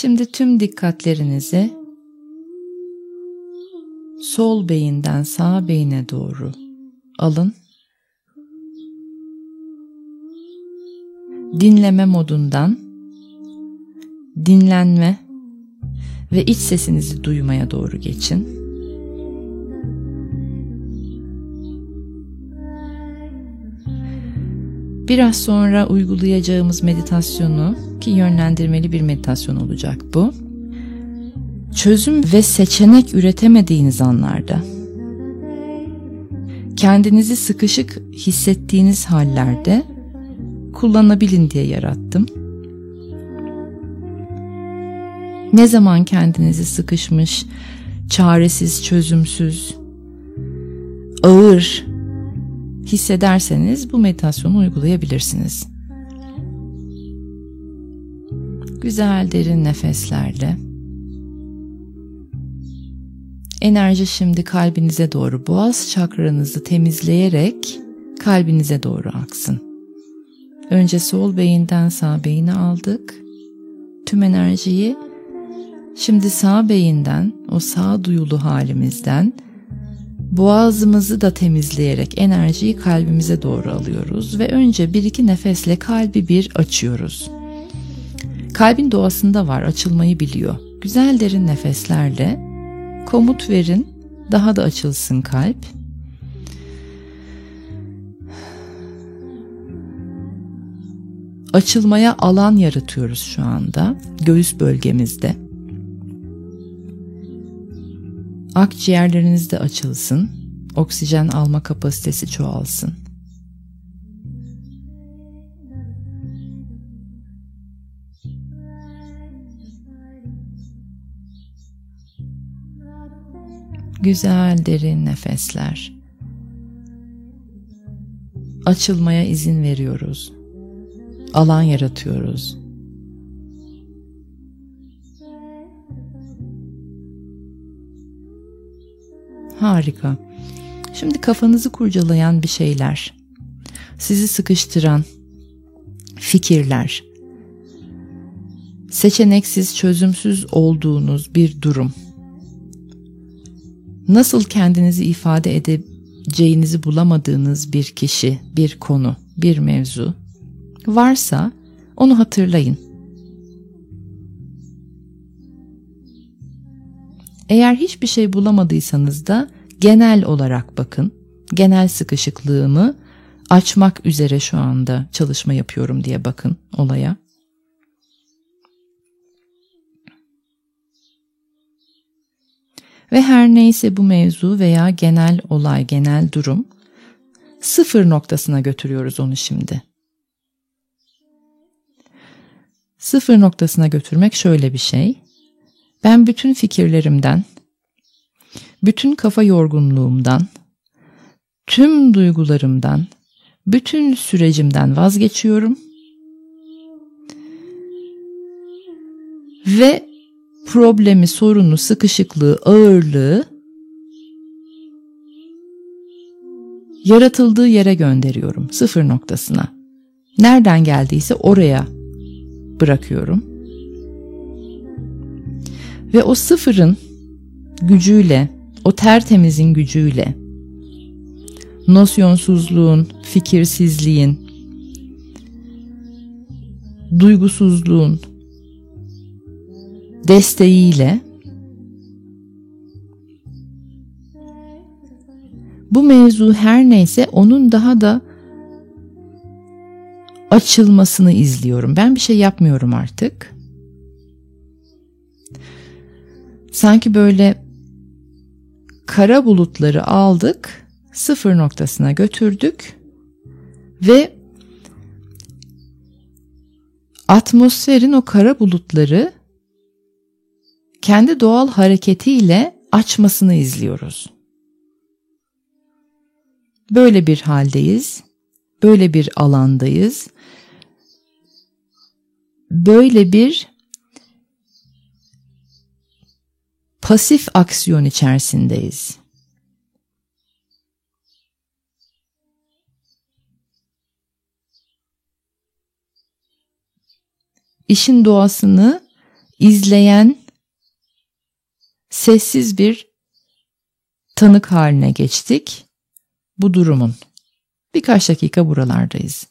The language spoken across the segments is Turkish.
Şimdi tüm dikkatlerinizi sol beyinden sağ beyine doğru alın. Dinleme modundan dinlenme ve iç sesinizi duymaya doğru geçin. Biraz sonra uygulayacağımız meditasyonu ki yönlendirmeli bir meditasyon olacak bu. Çözüm ve seçenek üretemediğiniz anlarda kendinizi sıkışık hissettiğiniz hallerde kullanabilin diye yarattım. Ne zaman kendinizi sıkışmış, çaresiz, çözümsüz, ağır hissederseniz bu meditasyonu uygulayabilirsiniz. Güzel derin nefeslerle enerji şimdi kalbinize doğru boğaz çakranızı temizleyerek kalbinize doğru aksın. Önce sol beyinden sağ beyine aldık. Tüm enerjiyi şimdi sağ beyinden, o sağ duyulu halimizden boğazımızı da temizleyerek enerjiyi kalbimize doğru alıyoruz ve önce bir iki nefesle kalbi bir açıyoruz. Kalbin doğasında var, açılmayı biliyor. Güzel derin nefeslerle komut verin, daha da açılsın kalp. Açılmaya alan yaratıyoruz şu anda göğüs bölgemizde. Akciğerleriniz de açılsın, oksijen alma kapasitesi çoğalsın. Güzel derin nefesler. Açılmaya izin veriyoruz. Alan yaratıyoruz. Harika. Şimdi kafanızı kurcalayan bir şeyler, sizi sıkıştıran fikirler, seçeneksiz, çözümsüz olduğunuz bir durum nasıl kendinizi ifade edeceğinizi bulamadığınız bir kişi, bir konu, bir mevzu varsa onu hatırlayın. Eğer hiçbir şey bulamadıysanız da genel olarak bakın. Genel sıkışıklığımı açmak üzere şu anda çalışma yapıyorum diye bakın olaya. Ve her neyse bu mevzu veya genel olay, genel durum sıfır noktasına götürüyoruz onu şimdi. Sıfır noktasına götürmek şöyle bir şey. Ben bütün fikirlerimden, bütün kafa yorgunluğumdan, tüm duygularımdan, bütün sürecimden vazgeçiyorum. Ve problemi, sorunu, sıkışıklığı, ağırlığı yaratıldığı yere gönderiyorum. Sıfır noktasına. Nereden geldiyse oraya bırakıyorum. Ve o sıfırın gücüyle, o tertemizin gücüyle, nosyonsuzluğun, fikirsizliğin, duygusuzluğun, desteğiyle bu mevzu her neyse onun daha da açılmasını izliyorum. Ben bir şey yapmıyorum artık. Sanki böyle kara bulutları aldık, sıfır noktasına götürdük ve atmosferin o kara bulutları kendi doğal hareketiyle açmasını izliyoruz. Böyle bir haldeyiz, böyle bir alandayız, böyle bir pasif aksiyon içerisindeyiz. İşin doğasını izleyen sessiz bir tanık haline geçtik bu durumun. Birkaç dakika buralardayız.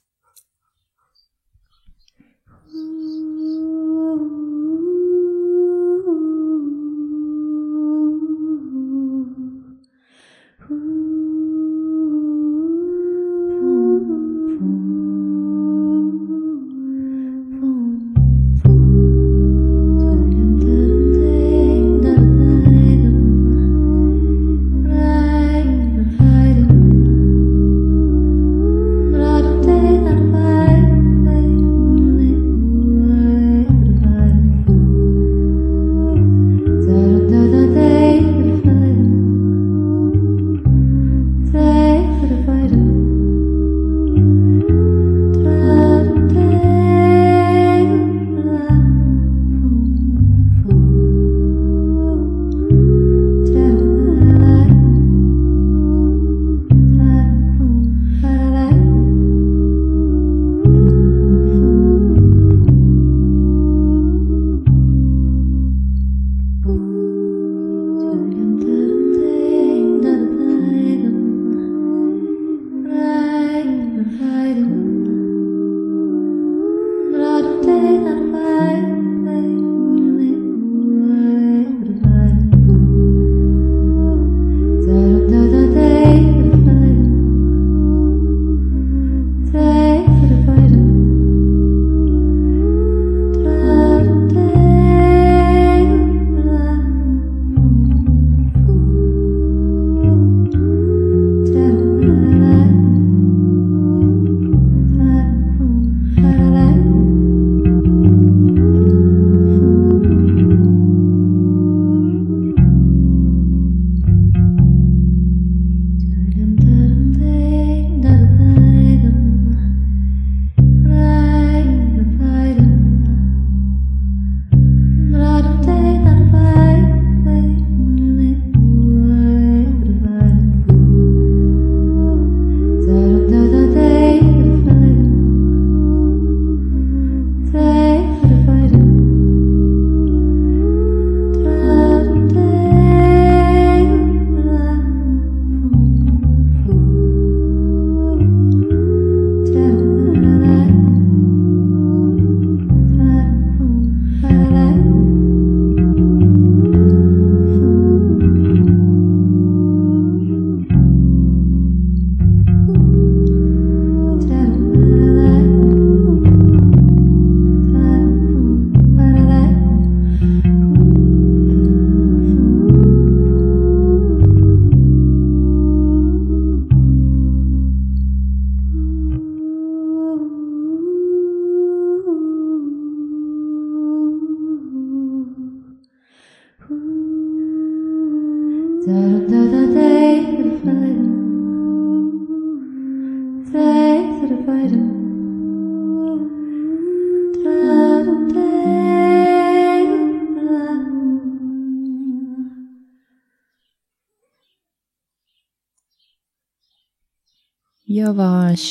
Yavaş,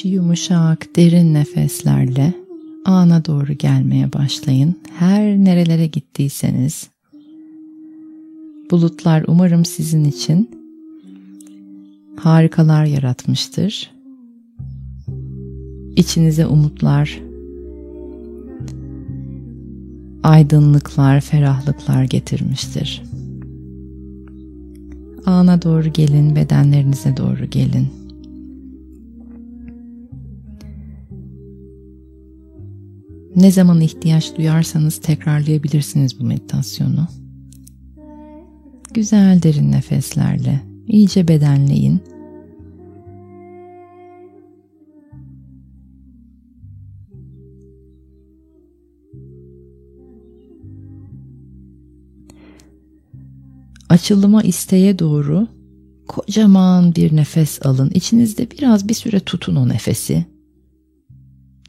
yumuşak, derin nefeslerle ana doğru gelmeye başlayın. Her nerelere gittiyseniz bulutlar umarım sizin için harikalar yaratmıştır. İçinize umutlar, aydınlıklar, ferahlıklar getirmiştir. Ana doğru gelin, bedenlerinize doğru gelin. Ne zaman ihtiyaç duyarsanız tekrarlayabilirsiniz bu meditasyonu. Güzel derin nefeslerle iyice bedenleyin. Açılıma isteğe doğru kocaman bir nefes alın. İçinizde biraz bir süre tutun o nefesi.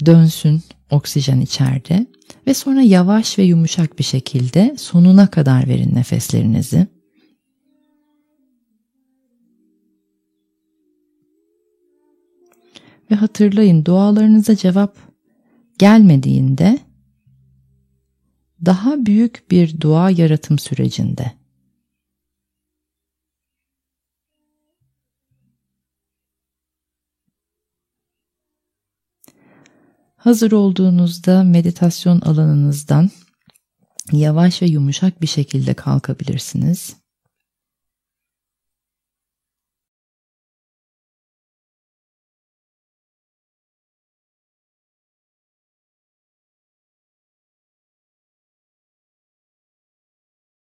Dönsün oksijen içeride ve sonra yavaş ve yumuşak bir şekilde sonuna kadar verin nefeslerinizi. Ve hatırlayın dualarınıza cevap gelmediğinde daha büyük bir dua yaratım sürecinde. Hazır olduğunuzda meditasyon alanınızdan yavaş ve yumuşak bir şekilde kalkabilirsiniz.